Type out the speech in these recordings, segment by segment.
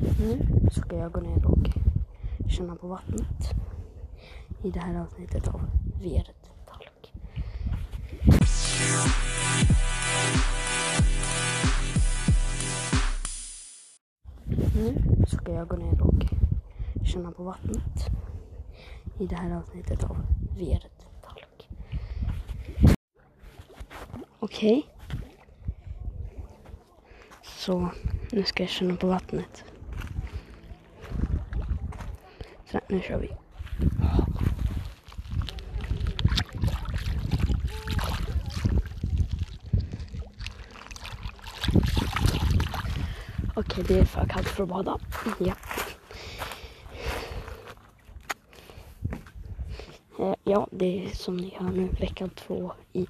Nu ska jag gå ner och känna på vattnet i det här avsnittet av Veret Talk. Nu ska jag gå ner och känna på vattnet i det här avsnittet av Veret Talk. Okej. Så nu ska jag känna på vattnet. Så nu kör vi. Okej, det är för kallt för att bada. Ja. Eh, ja, det är som ni hör nu vecka två i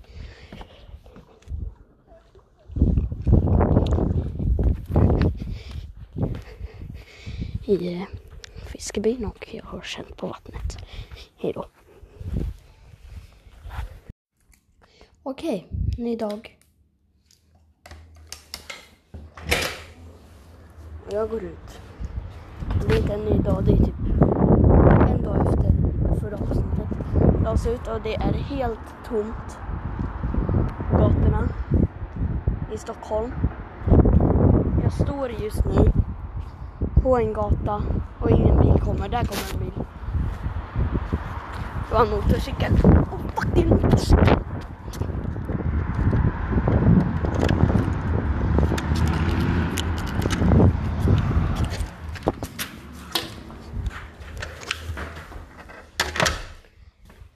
i eh, eh, fiskebyn och jag har känt på vattnet. Hej då. Okej, ny dag. Jag går ut. Det är inte en ny dag, det är typ en dag efter förra avsnittet lades ut och det är helt tomt. Gatorna i Stockholm. Jag står just nu på en gata och ingen bil kommer. Där kommer en bil. Det var en motorcykel. Oh, fuck, det är en motorcykel.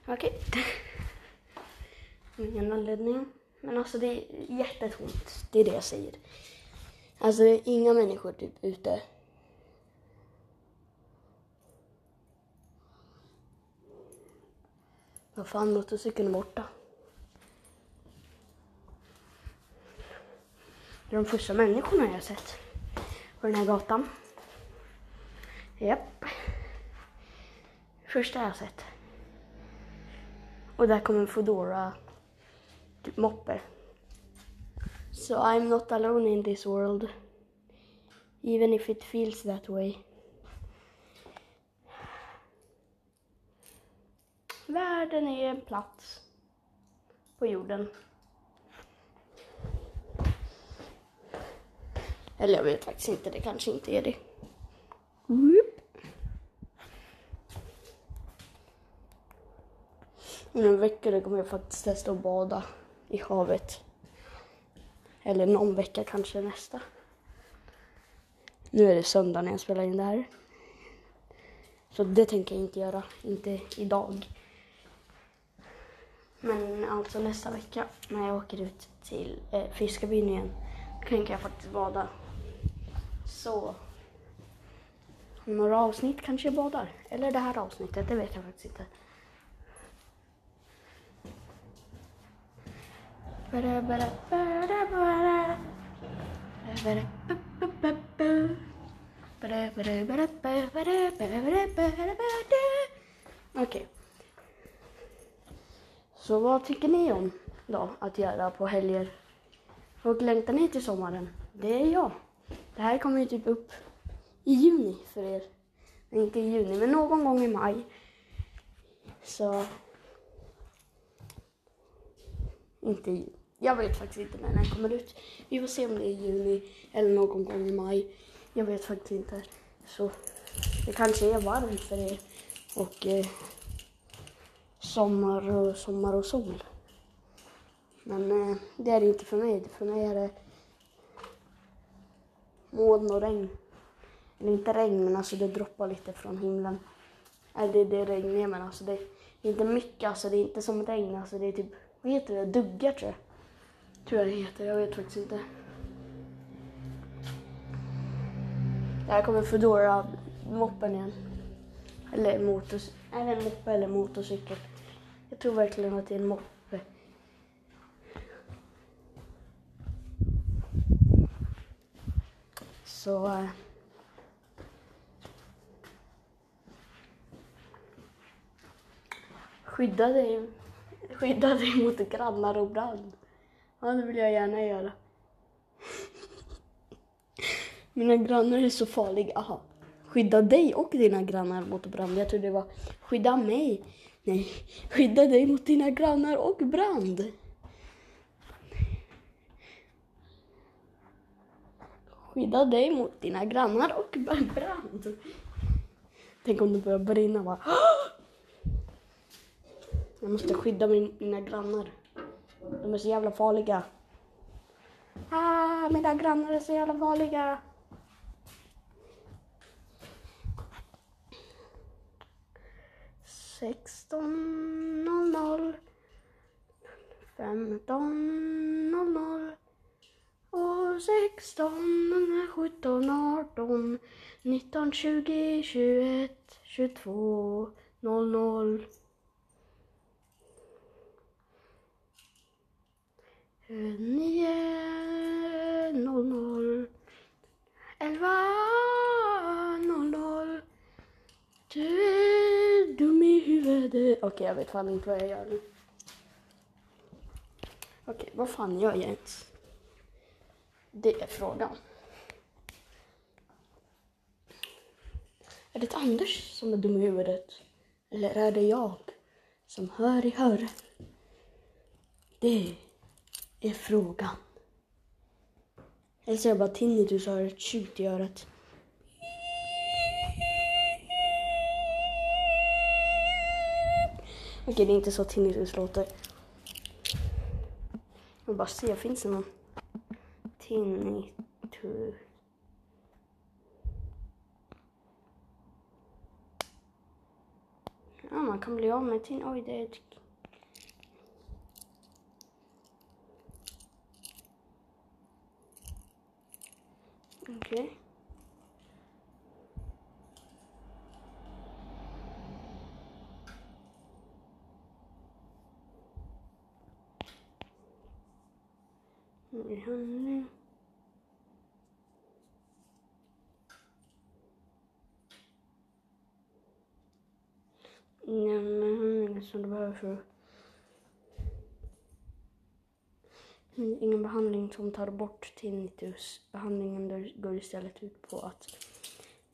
Okej. Ingen anledning. Men alltså det är jättetomt. Det är det jag säger. Alltså det är inga människor typ ute. Vad fan, motorcykeln är borta. Det är de första människorna jag har sett på den här gatan. Japp. Första jag har sett. Och där kommer en Foodora typ moppe. So I'm not alone in this world. Even if it feels that way. Världen är en plats på jorden. Eller jag vet faktiskt inte, det kanske inte är det. Om en vecka kommer jag faktiskt testa att bada i havet. Eller någon vecka kanske nästa. Nu är det söndag när jag spelar in det här. Så det tänker jag inte göra, inte idag. Men alltså nästa vecka när jag åker ut till eh, Fiskarbyn igen tänker jag faktiskt bada. Så om några avsnitt kanske jag badar. Eller det här avsnittet, det vet jag faktiskt inte. Okej. Okay. Så vad tycker ni om då att göra på helger? Och längtar ni till sommaren? Det är jag. Det här kommer ju typ upp i juni för er. Inte i juni, men någon gång i maj. Så... Inte i juni. Jag vet faktiskt inte när den kommer ut. Vi får se om det är i juni eller någon gång i maj. Jag vet faktiskt inte. Så det kanske är varmt för er. Och eh, sommar och sommar och sol. Men eh, det är det inte för mig. För mig är det moln och regn. Eller inte regn, men alltså det droppar lite från himlen. Eller det, det är regn, men alltså det, det är inte mycket. Alltså det är inte som regn. Alltså det är typ, vad heter det? Duggar tror jag. Tror jag det heter. Jag vet faktiskt inte. Det här kommer Foodora moppen igen. Eller motors... Eller moppe eller motorcykel? Jag tror verkligen att det är en moppe. Så... Eh. Skydda dig, skydda dig mot grannar och brand. Ja, det vill jag gärna göra. Mina grannar är så farliga. Aha. Skydda dig och dina grannar mot brand. Jag trodde det var skydda mig. Nej, skydda dig mot dina grannar och brand. Skydda dig mot dina grannar och brand. Tänk om det börjar brinna va? Jag måste skydda min, mina grannar. De är så jävla farliga. Ah, mina grannar är så jävla farliga. Sexton noll noll. Femton noll noll. Och sexton, sjutton, arton, nitton, tjugo, tjugoett, tjugotvå, noll noll. Eh, nio, noll noll. Elva, noll noll. Du är dum i huvudet. Okej, jag vet fan inte vad jag gör nu. Okej, vad fan gör jag ens? Det är frågan. Är det Anders som är dum i huvudet? Eller är det jag som hör i hör? Det är frågan. Eller så är jag bara tinnitus och har ett tjut i örat. Okej, det är inte så tinnitus låter. Jag vill bara se, finns det någon tinnitus? Ja, man kan bli av med tin... Oj, det är ett... Okej. Behandling. Ingen behandling som du behöver för Ingen behandling som tar bort tinnitus. Behandlingen går istället ut på att,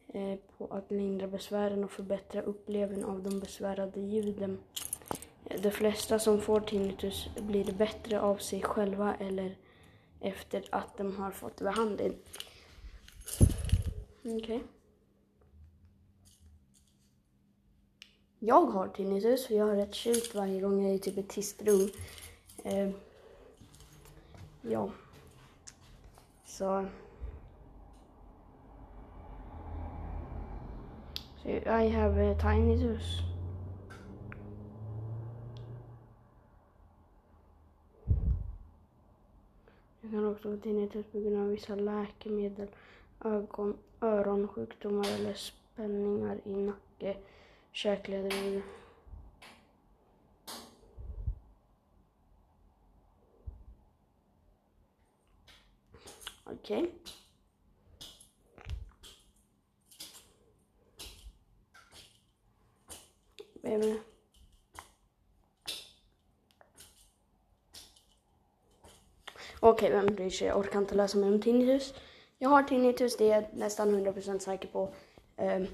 eh, på att lindra besvären och förbättra upplevelsen av de besvärade ljuden. De flesta som får tinnitus blir bättre av sig själva eller efter att de har fått behandling. Okej. Okay. Jag har tinnitus för jag har ett tjut varje gång jag är i typ ett tyst rum. Eh, ja. Så. So I have a tinnitus. Det kan också vara tinnitus på grund av vissa läkemedel, ögon, öronsjukdomar eller spänningar i nacke, käkleder Okej. Okay. Okej, okay, vem bryr sig? Jag orkar inte läsa mer om tinnitus. Jag har tinnitus, det är jag nästan 100% säker på. Um,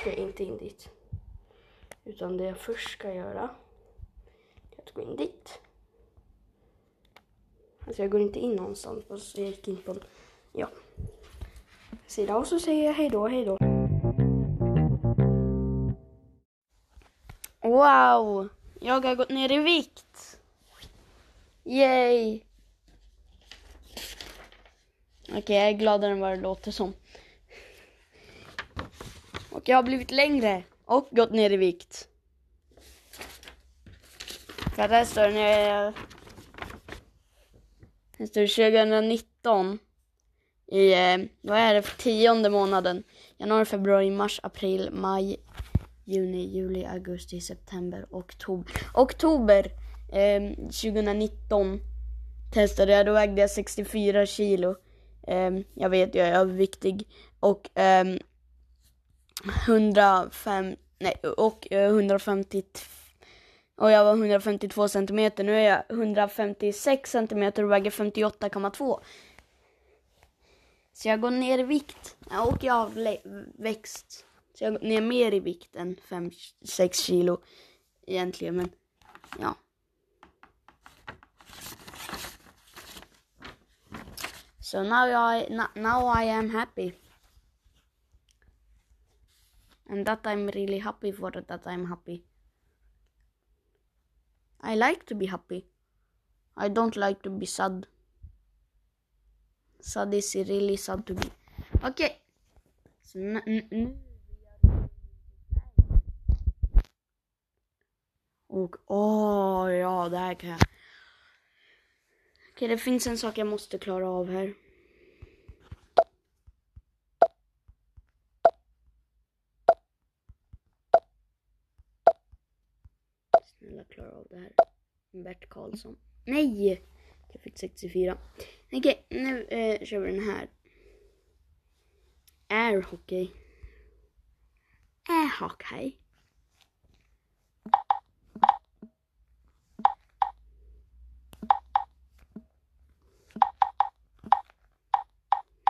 ska jag inte in dit. Utan det jag först ska göra är att gå in dit. Alltså jag går inte in någonstans. Så jag gick in på, ja, sida och så säger jag hejdå, hejdå. Wow! Jag har gått ner i vikt. Yay! Okej, okay, jag är gladare än vad det låter som. Och jag har blivit längre och gått ner i vikt. För att här står det när jag... Här står det 2019. I, eh, vad är det tionde månaden? Januari, februari, mars, april, maj, juni, juli, augusti, september, oktober. Oktober eh, 2019 testade jag, då vägde jag 64 kilo. Eh, jag vet, jag är överviktig. Och eh, 105, nej, och eh, 150 och jag var 152 centimeter. Nu är jag 156 centimeter och väger 58,2. Så jag går ner i vikt. Och jag har växt. Så jag går ner mer i vikt än 5-6 kilo egentligen. Men ja. So now I now I am happy. And that I'm really happy for that I'm happy. I like to be happy. I don't like to be sad. Sad is really sad to. Okej. Okay. Så nu... Och åh, oh, ja, det här kan jag. Okej, okay, det finns en sak jag måste klara av här. Snälla klara av det här. Bert Karlsson. Nej! Jag fick 64. Okej, okay, nu eh, kör vi den här. Air hockey. Air hockey.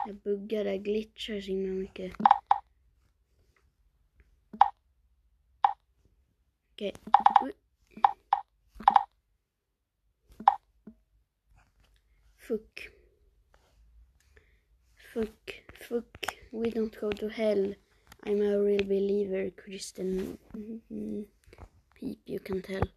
Jag buggar, det glitchar så himla mycket. Okej. Okay. Fuck. Fuck, fuck. We don't go to hell. I'm a real believer, Christian Mm -hmm. Peep, you can tell.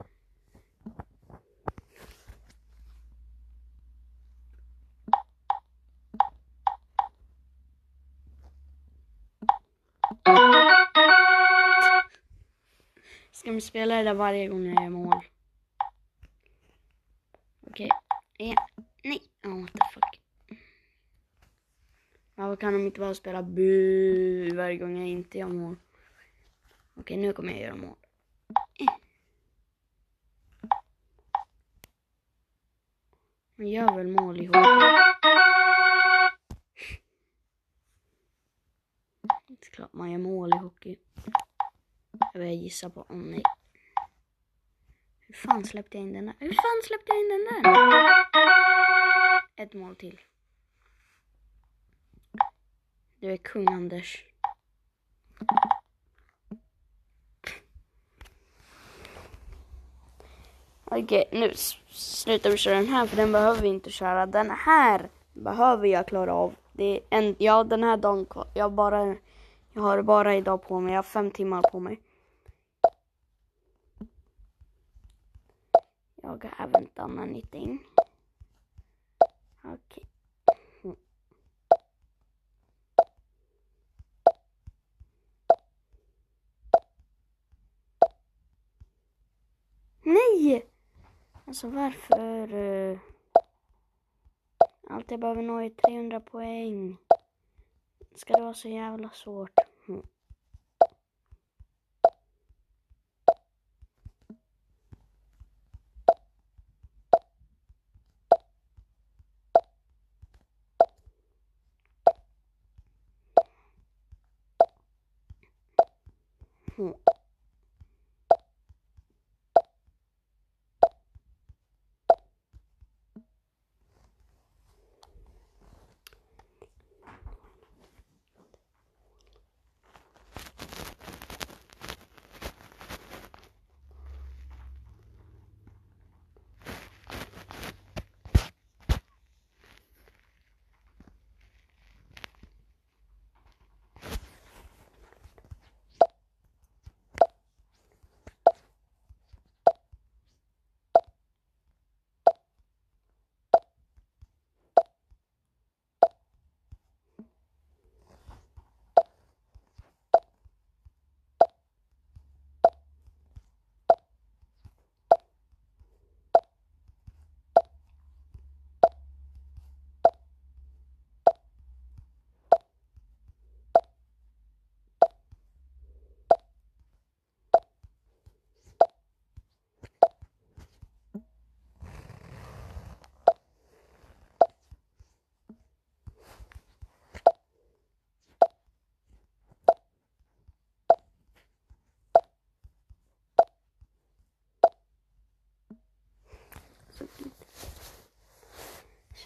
Ska vi spela det där varje gång jag gör mål? Okej. Okay. Ja. Oh, what the fuck. Varför kan de inte bara spela bu varje gång jag inte gör mål? Okej, okay, nu kommer jag göra mål. Man gör väl mål i hockey? Det är klart man gör mål i hockey. Jag börjar gissa på, oh nej. Hur fan släppte jag in den där? Hur fan släppte jag in den där? Ett mål till. Du är kung Anders. Okej, nu slutar vi köra den här för den behöver vi inte köra. Den här behöver jag klara av. Det är en, ja, den här dagen jag, bara, jag har bara idag på mig. Jag har fem timmar på mig. Jag har även done anything. Okej. Okay. Mm. Nej! Alltså varför? Uh... Allt jag behöver nå är 300 poäng. Ska det vara så jävla svårt? Mm.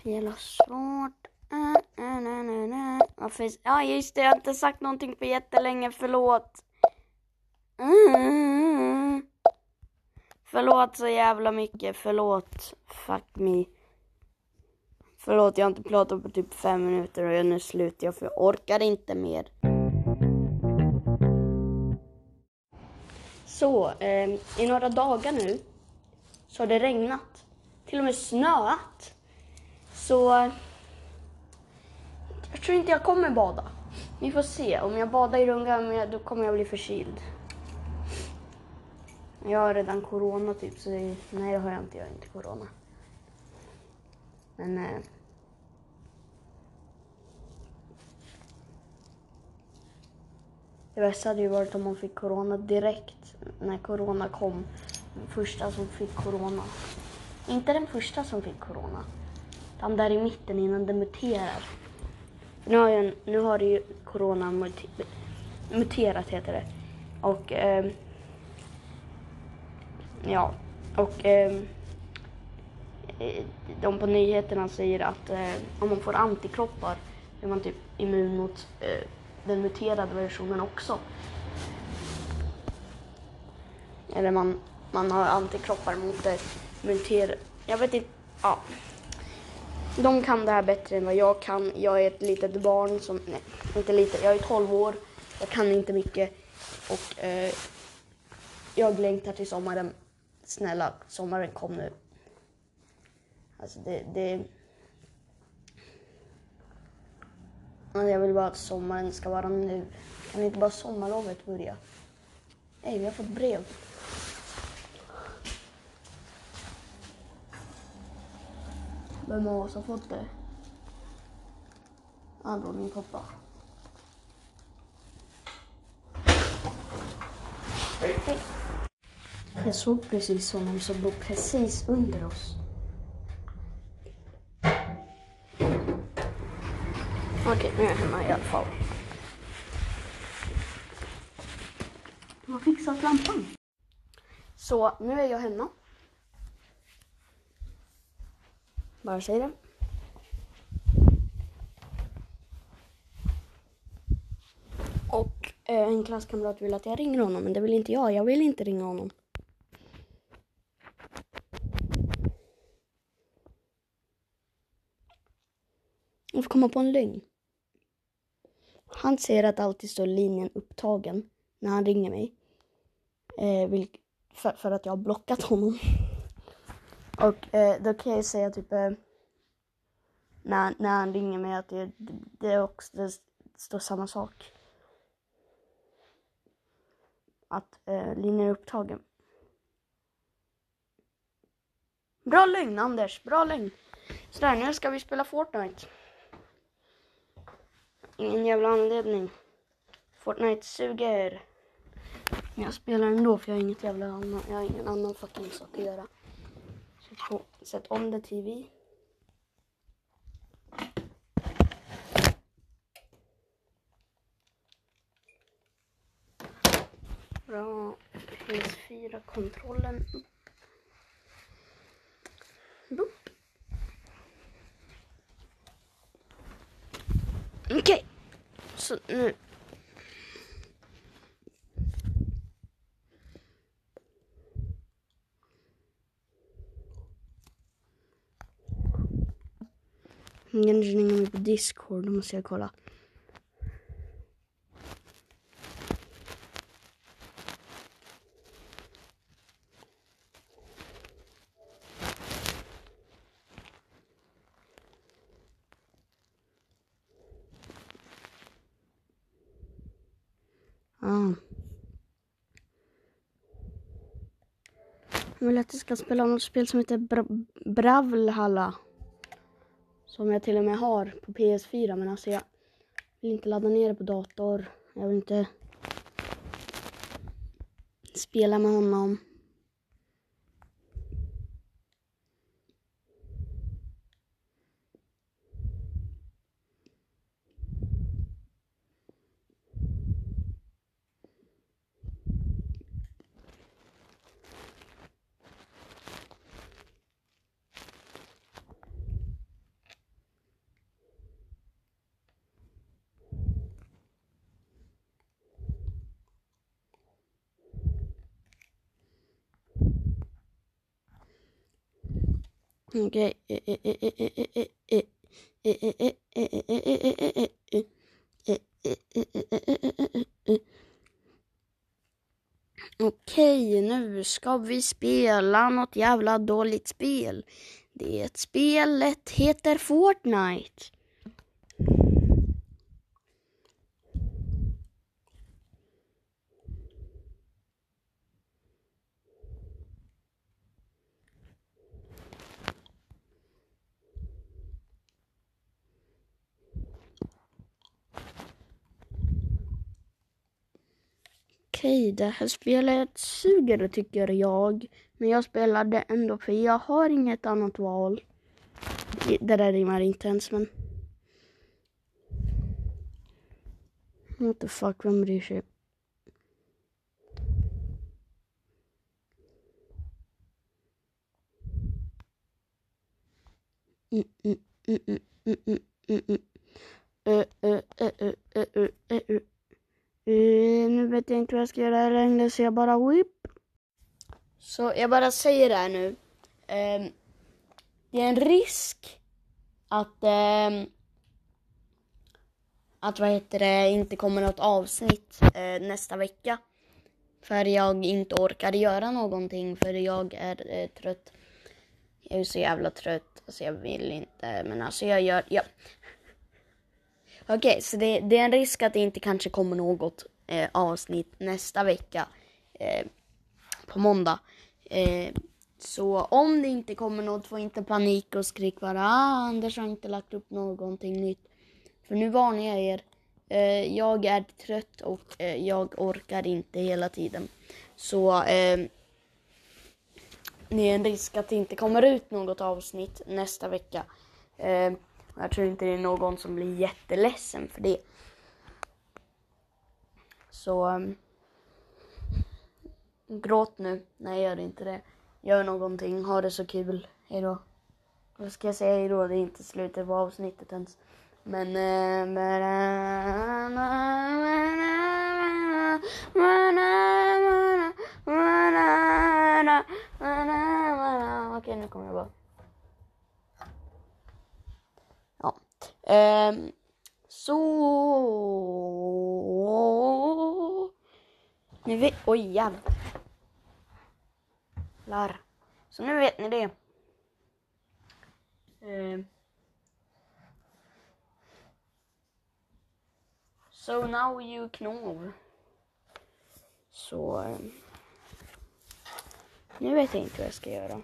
Jävla svårt. Varför? Ja, just det. Jag har inte sagt någonting på jättelänge. Förlåt. Förlåt så jävla mycket. Förlåt. Fuck me. Förlåt, jag har inte pratat på typ fem minuter och nu är jag för jag orkar inte mer. Så, eh, i några dagar nu så har det regnat. Till och med snöat. Så jag tror inte jag kommer bada. Vi får se. Om jag badar i Runga då kommer jag bli förkyld. Jag har redan corona typ, så det, nej det har jag inte. Jag har inte corona. Men... Eh, det bästa hade ju varit om man fick corona direkt när corona kom. Den första som fick corona. Inte den första som fick corona. De där i mitten innan det muterar. Nu har, jag, nu har det ju corona muterat heter det. Och eh, ja, och ehm, eh, de på nyheterna säger att eh, om man får antikroppar är man typ immun mot eh, den muterade versionen också. Eller man, man har antikroppar mot det Muter, Jag vet inte. Ja. De kan det här bättre än vad jag kan. Jag är ett litet barn som, nej, inte litet, jag är 12 år. Jag kan inte mycket. Och eh, jag längtar till sommaren. Snälla, sommaren kom nu. Alltså det, det... Alltså jag vill bara att sommaren ska vara nu. Kan inte bara sommarlovet börja? Nej, vi har fått brev. Vem har oss har fått det? Andra min pappa. Hej. Jag såg precis honom som låg precis under oss. Okej, nu är jag hemma i alla fall. De har fixat lampan. Så nu är jag hemma. Bara säg det. Och eh, en klasskamrat vill att jag ringer honom, men det vill inte jag. Jag vill inte ringa honom. Jag får komma på en lögn. Han säger att alltid står linjen upptagen när han ringer mig. Eh, för, för, att jag har blockat honom. Och eh, då kan jag säga typ eh, när, när han ringer mig att det, det, också, det står samma sak. Att eh, linjen är upptagen. Bra lögn Anders, bra lögn. Sådär, nu ska vi spela Fortnite. Ingen jävla anledning. Fortnite suger. Men jag spelar ändå för jag har inget jävla annan, jag har ingen annan fucking sak att göra. Sätt om det TV. Bra. PS4-kontrollen upp. Boop. Okej. Okay. Så nu. Ingen ringer mig på Discord, då måste jag kolla. Ah. Jag vill att jag ska spela något spel som heter Bra Bravlhalla. Som jag till och med har på PS4 men alltså jag vill inte ladda ner det på dator. Jag vill inte spela med honom. Okej. Okej, nu ska vi spela något jävla dåligt spel. Det spelet heter Fortnite. Okej, det här spelet suger tycker jag. Men jag spelar det ändå för jag har inget annat val. Det där rimmar inte ens men... What the fuck, vem bryr sig? Mm, mm, mm, Uh, nu vet jag inte vad jag ska göra längre så jag bara whip. Så jag bara säger det här nu. Um, det är en risk att um, att vad heter det inte kommer något avsnitt uh, nästa vecka. För jag inte orkar göra någonting för jag är uh, trött. Jag är så jävla trött, alltså jag vill inte men alltså jag gör, ja. Okej, okay, så det, det, är en risk att det inte kanske kommer något eh, avsnitt nästa vecka eh, på måndag. Eh, så om det inte kommer något, få inte panik och skrik bara ah, Anders har inte lagt upp någonting nytt. För nu varnar jag er. Eh, jag är trött och eh, jag orkar inte hela tiden. Så eh, det är en risk att det inte kommer ut något avsnitt nästa vecka. Ehm, jag tror inte det är någon som blir jätteledsen för det. Så gråt nu. Nej, gör inte det. Gör någonting. Ha det så kul. Hejdå. Vad ska jag säga hejdå? Det är inte slutet på avsnittet ens. Men... Okej, nu kommer jag bara. Um, så... Nu vet... Oj, jävlar. Så nu vet ni det. Um, so now you know. Så... Um, nu vet jag inte vad jag ska göra.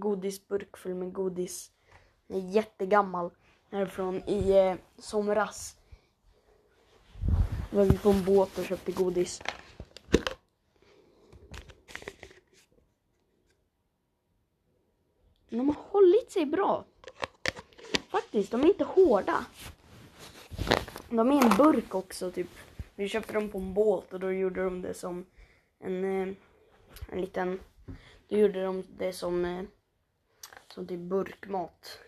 En godisburk full med godis. Den är jättegammal. Den är från i eh, somras. Då var vi på en båt och köpte godis. De har hållit sig bra. Faktiskt, de är inte hårda. De är en burk också typ. Vi köpte dem på en båt och då gjorde de det som en, eh, en liten då gjorde de det som, eh, som typ burkmat.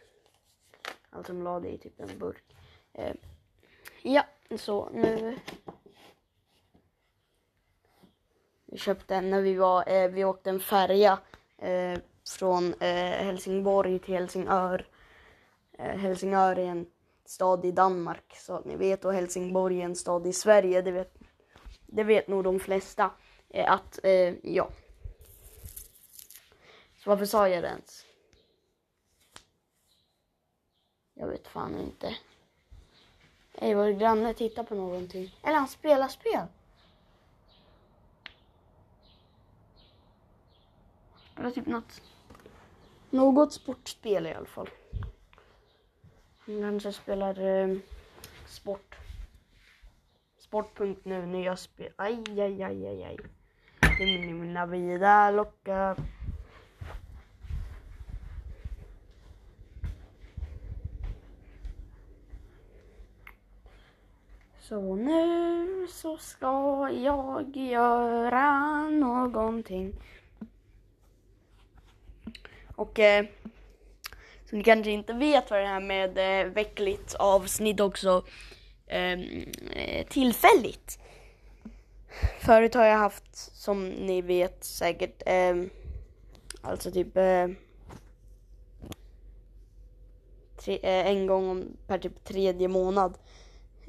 Alltså de la det i typ en burk. Eh, ja, så nu. Vi köpte när vi var, eh, vi åkte en färja eh, från eh, Helsingborg till Helsingör. Eh, Helsingör är en stad i Danmark så att ni vet och Helsingborg är en stad i Sverige. Det vet, det vet nog de flesta. Eh, att, eh, ja. Så varför sa jag det ens? Jag vet fan inte. Ej, vår granne tittar på någonting. Eller han spelar spel. Eller typ något. Något sportspel i alla fall. Han kanske spelar eh, sport. Sport.nu, nya spel. Aj, aj, aj, aj, aj. Mina vida locka. Så nu så ska jag göra någonting. Och eh, som ni kanske inte vet vad det här med eh, veckligt avsnitt också ehm, eh, tillfälligt. Förut har jag haft, som ni vet säkert, eh, alltså typ eh, tre, eh, en gång om, per typ tredje månad.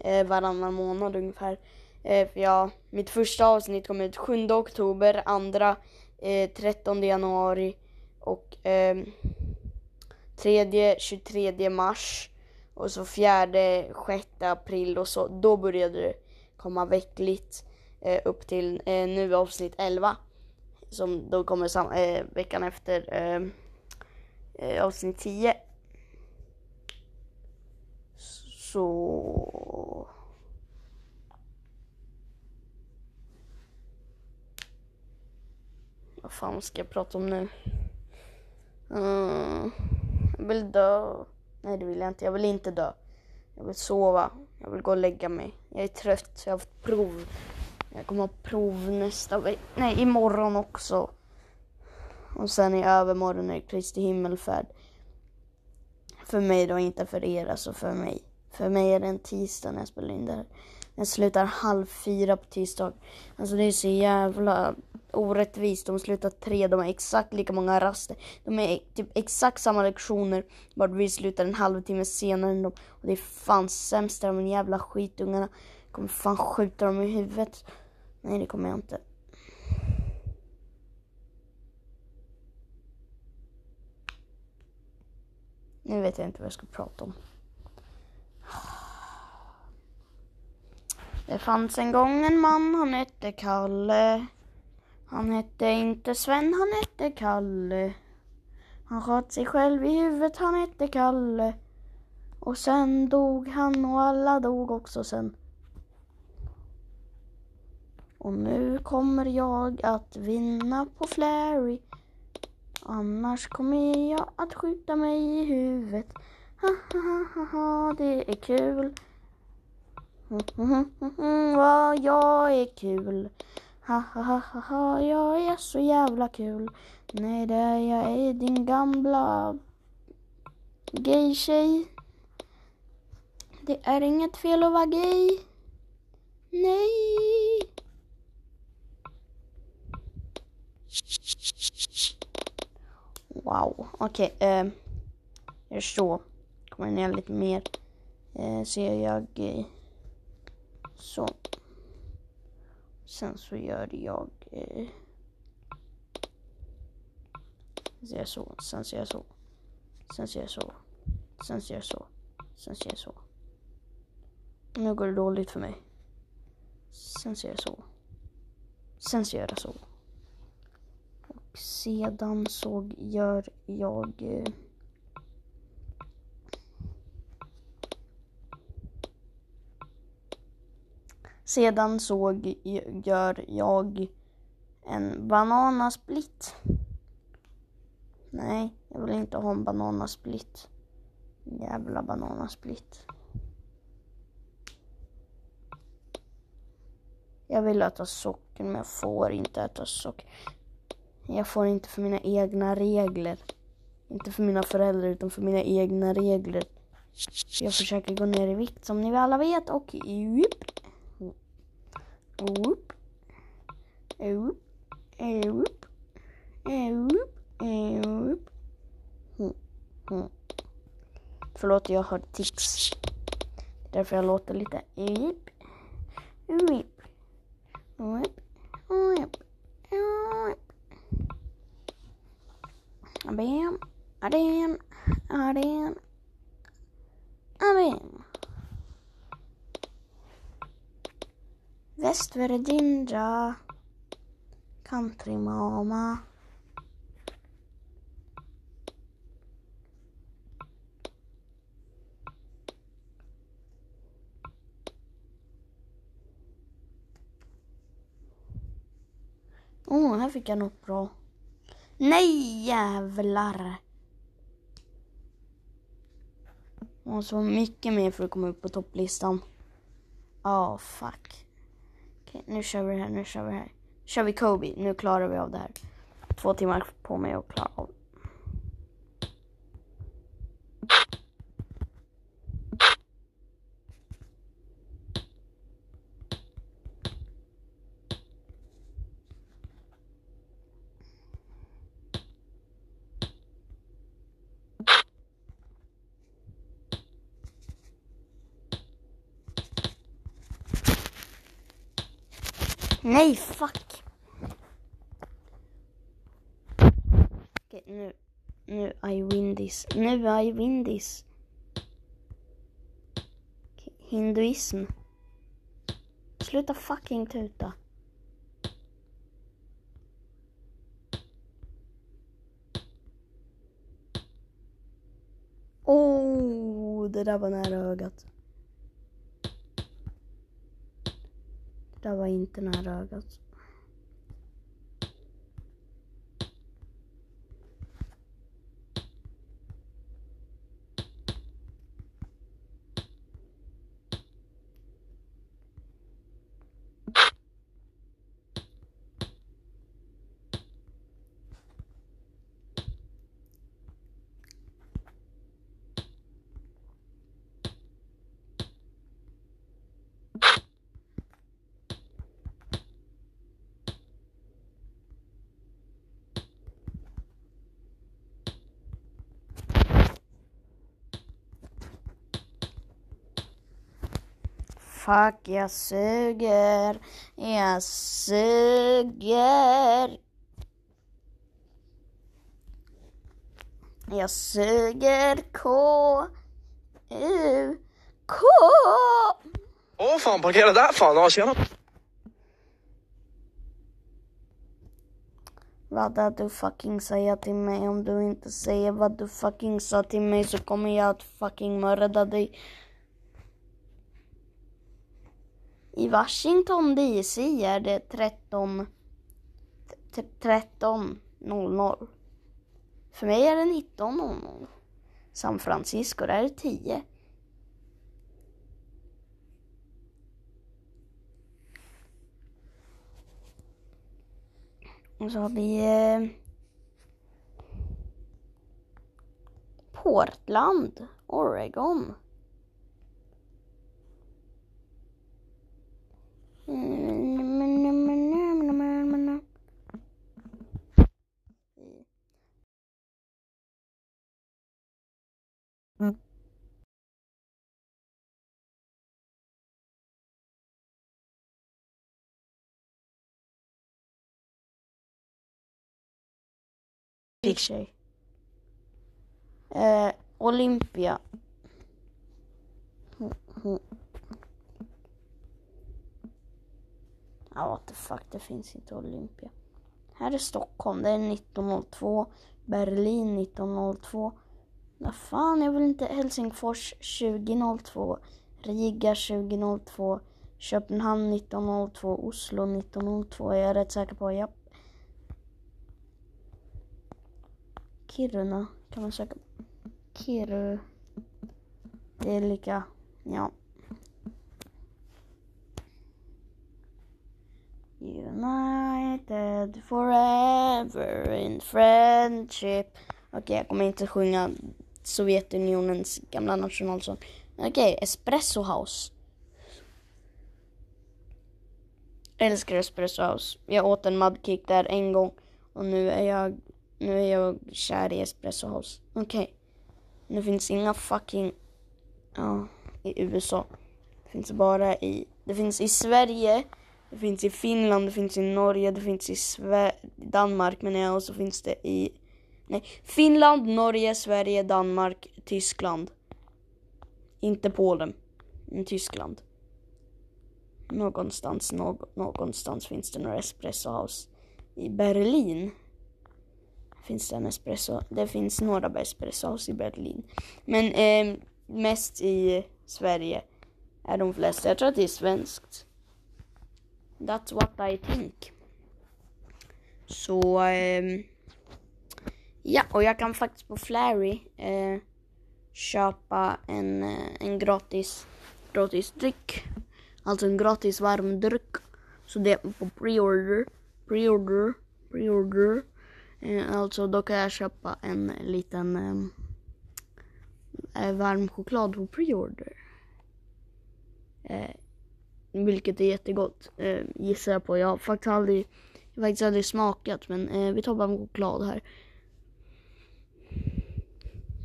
Eh, varannan månad ungefär. Eh, för ja, mitt första avsnitt kom ut 7 oktober, andra eh, 13 januari och eh, tredje 23 mars och så fjärde 6 april och så då började det komma veckligt eh, upp till eh, nu avsnitt 11 som då kommer sam eh, veckan efter eh, eh, avsnitt 10. Så... Vad fan ska jag prata om nu? Mm, jag vill dö. Nej det vill jag inte. Jag vill inte dö. Jag vill sova. Jag vill gå och lägga mig. Jag är trött. Jag har haft prov. Jag kommer ha prov nästa vecka. Nej, imorgon också. Och sen i övermorgon är det Kristi himmelfärd. För mig då, inte för er, alltså för mig. För mig är det en tisdag när jag spelar in det här. Jag slutar halv fyra på tisdag. Alltså det är så jävla orättvist. De slutar tre, de har exakt lika många raster. De är typ exakt samma lektioner. Bara vi slutar en halvtimme senare än dem. Och det är fan sämst de jävla skitungarna. Jag kommer fan skjuta dem i huvudet. Nej det kommer jag inte. Nu vet jag inte vad jag ska prata om. Det fanns en gång en man, han hette Kalle. Han hette inte Sven, han hette Kalle. Han sköt sig själv i huvudet, han hette Kalle. Och sen dog han och alla dog också sen. Och nu kommer jag att vinna på Flary. Annars kommer jag att skjuta mig i huvudet. Ha det är kul. Vad jag är kul. Ha ha ha ha jag är så jävla kul. Nej, det är jag är din gamla gay-tjej. Det är inget fel att vara gay. Nej. Wow, okej. Okay, eh, jag förstår. Kommer ner lite mer. Eh, ser jag eh, så. Sen så gör jag... Eh, ser jag så. Sen ser jag så. Sen ser jag så. Sen ser jag så. Sen ser jag så. Nu går det dåligt för mig. Sen ser jag så. Sen ser jag så. Och sedan så gör jag... Eh, Sedan så gör jag en bananasplitt. Nej, jag vill inte ha en bananasplitt. Jävla bananasplitt. Jag vill äta socker men jag får inte äta socker. Jag får inte för mina egna regler. Inte för mina föräldrar utan för mina egna regler. Jag försöker gå ner i vikt som ni alla vet och jupp. Whoop. Whoop. Whoop. Whoop. Whoop. Mm. Förlåt, jag har tics. Därför jag låter lite whoop. Whoop. Whoop. Whoop. Whoop. Bam. Adem. Adem. Adem. West countrymama... Åh, oh, här fick jag något bra. Nej, jävlar! Och så mycket mer för att komma upp på topplistan. Oh, fuck. Okej, nu kör vi det här, nu kör vi det här. kör vi Kobe, nu klarar vi av det här. Två timmar på mig att klara av. Nej, fuck! Okej, nu. Nu, I win this. Nu, I win this. Hinduism. Sluta fucking tuta. Oh, det där var nära ögat. Det var inte nära ögat. Fuck, jag suger. Jag suger. Jag suger K. U. K. Åh fan, parkera där fan. Ja, tjena. Vad är du fucking säga till mig? Om du inte säger vad du fucking sa till mig så kommer jag att fucking mörda dig. I Washington DC är det 13... 13.00. För mig är det 19.00. San Francisco, där är det 10. Och så har vi eh, Portland, Oregon. Fick sig. Eh, Olympia. Ja, what the fuck, det finns inte Olympia. Här är Stockholm, det är 1902. Berlin 1902. Vad fan, jag vill inte Helsingfors 2002. Riga 2002. Köpenhamn 1902. Oslo 1902 Jag är rätt säker på, japp. Kiruna kan man söka. Kiru. Det är lika, ja. United forever in friendship. Okej, jag kommer inte sjunga Sovjetunionens gamla nationalsång. Okej, Espresso House. Älskar Espresso House. Jag åt en mudkick där en gång och nu är jag, nu är jag kär i Espresso House. Okej. Nu finns inga fucking, ja, i USA. Det finns bara i, det finns i Sverige, det finns i Finland, det finns i Norge, det finns i Sve Danmark menar jag och så finns det i, nej, Finland, Norge, Sverige, Danmark, Tyskland. Inte Polen, men Tyskland. Någonstans, no någonstans finns det några espresso house. I Berlin finns det en espresso. Det finns några espresso house i Berlin. Men eh, mest i Sverige är de flesta. Jag tror att det är svenskt. That's what I think. Så, Eh, ja, och jag kan faktiskt på Flary eh, köpa en, eh, en gratis, gratis dryck. Alltså en gratis varm dryck. Så det är på pre-order, pre-order, pre-order. Eh, alltså då kan jag köpa en liten ehm, eh, varm choklad på pre-order. Eh, vilket är jättegott, eh, gissar jag på. Jag har faktiskt aldrig, jag har faktiskt aldrig smakat, men eh, vi tar bara en choklad här.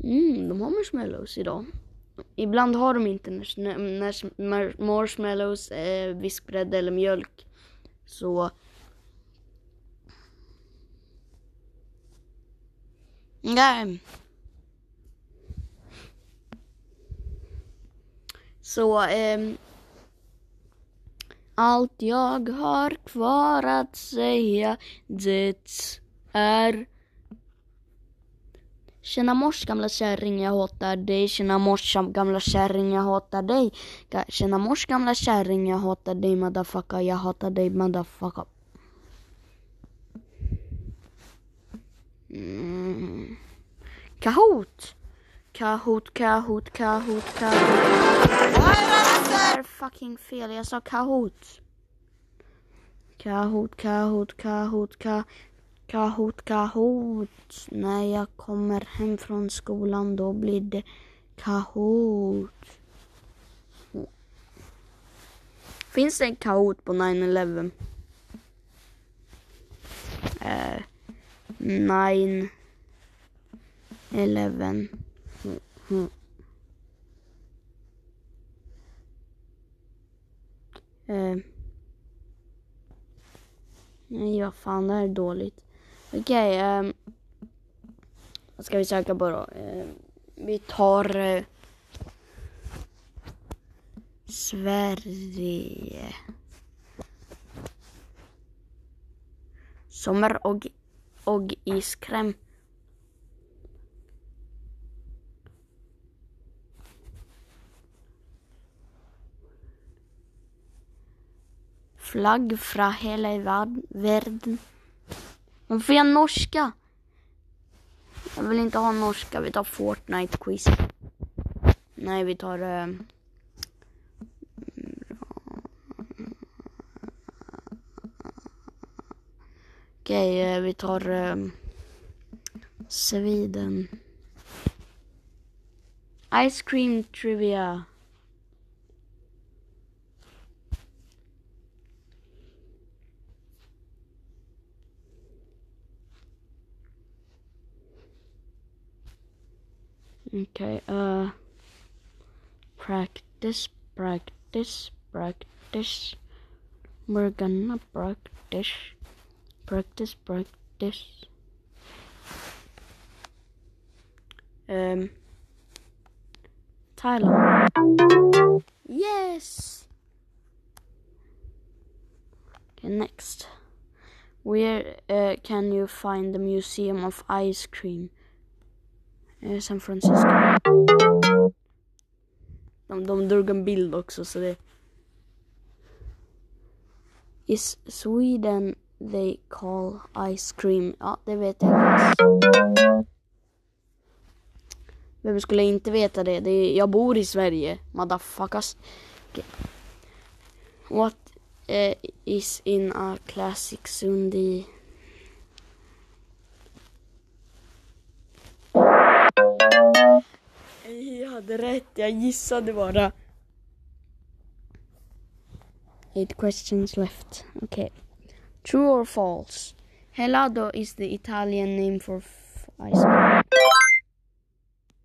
Mm, de har marshmallows idag. Ibland har de inte när, när, när marshmallows, eh, vispgrädde eller mjölk. Så... Nej. Så, Eh, allt jag har kvar att säga det är Tjena mors gamla kärring, jag hatar dig. Tjena mors gamla kärring, jag hatar dig. Tjena mors gamla kärring, jag hatar dig motherfucker. Jag hatar dig motherfucker. Mm. Kahoot! Kahoot, Kahoot, Kahoot, Kahoot. Det är fucking fel, jag sa Kahoot. Kahoot, Kahoot, Kahoot, Kahoot. Kahoot, Kahoot. När jag kommer hem från skolan då blir det Kahoot. Finns det en Kahoot på 9-11? Eh, 9-11. Mm. Eh. Nej, vad fan, det här är dåligt. Okej, okay, eh. vad ska vi söka på då? Eh. vi tar eh, Sverige. Sommar och, och iskräm. Flagg från hela världen. Varför är jag norska? Jag vill inte ha norska, vi tar Fortnite-quiz. Nej, vi tar... Uh... Okej, okay, eh, vi tar uh... Sweden. Ice cream trivia. Okay, uh, practice, practice, practice. We're gonna practice, practice, practice. Um, Thailand. Yes! Okay, next. Where uh, can you find the Museum of Ice Cream? Eh, San Francisco. De, de drog en bild också så det... Is Sweden they call ice cream? Ja, det vet jag. Vem skulle inte veta det? det är, jag bor i Sverige, motherfuckers. Okay. What uh, is in a classic Sundi? Hade rätt, jag gissade bara. Eight questions left. Okay. True or false? Helado is the Italian name for ice cream.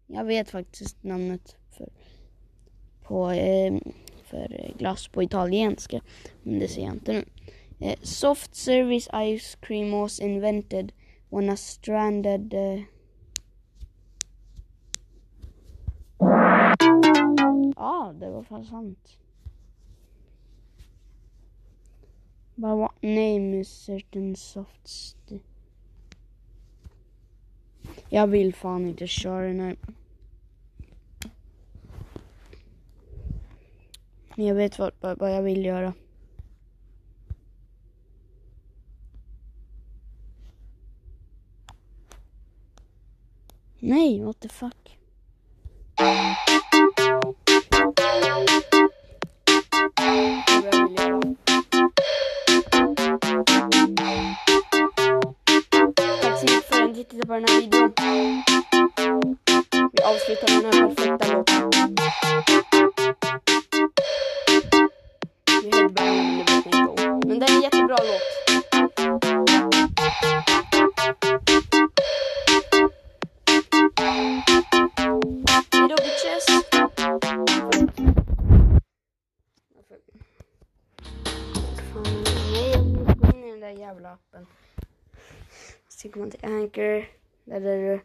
Jag vet faktiskt namnet för, på, eh, för glass på italienska. Men det ser jag inte nu. Eh, soft service ice cream was invented when a stranded eh, Ja, det var fan sant. But what name is certain soft Jag vill fan inte köra den här. Men jag vet vad, vad jag vill göra. Nej, what the fuck. Tack så mycket för att ni tittade på den här videon. Vi avslutar med den här perfekta låten. Men det är en jättebra låt. Jävla appen. Så går man till Anchor. Där är det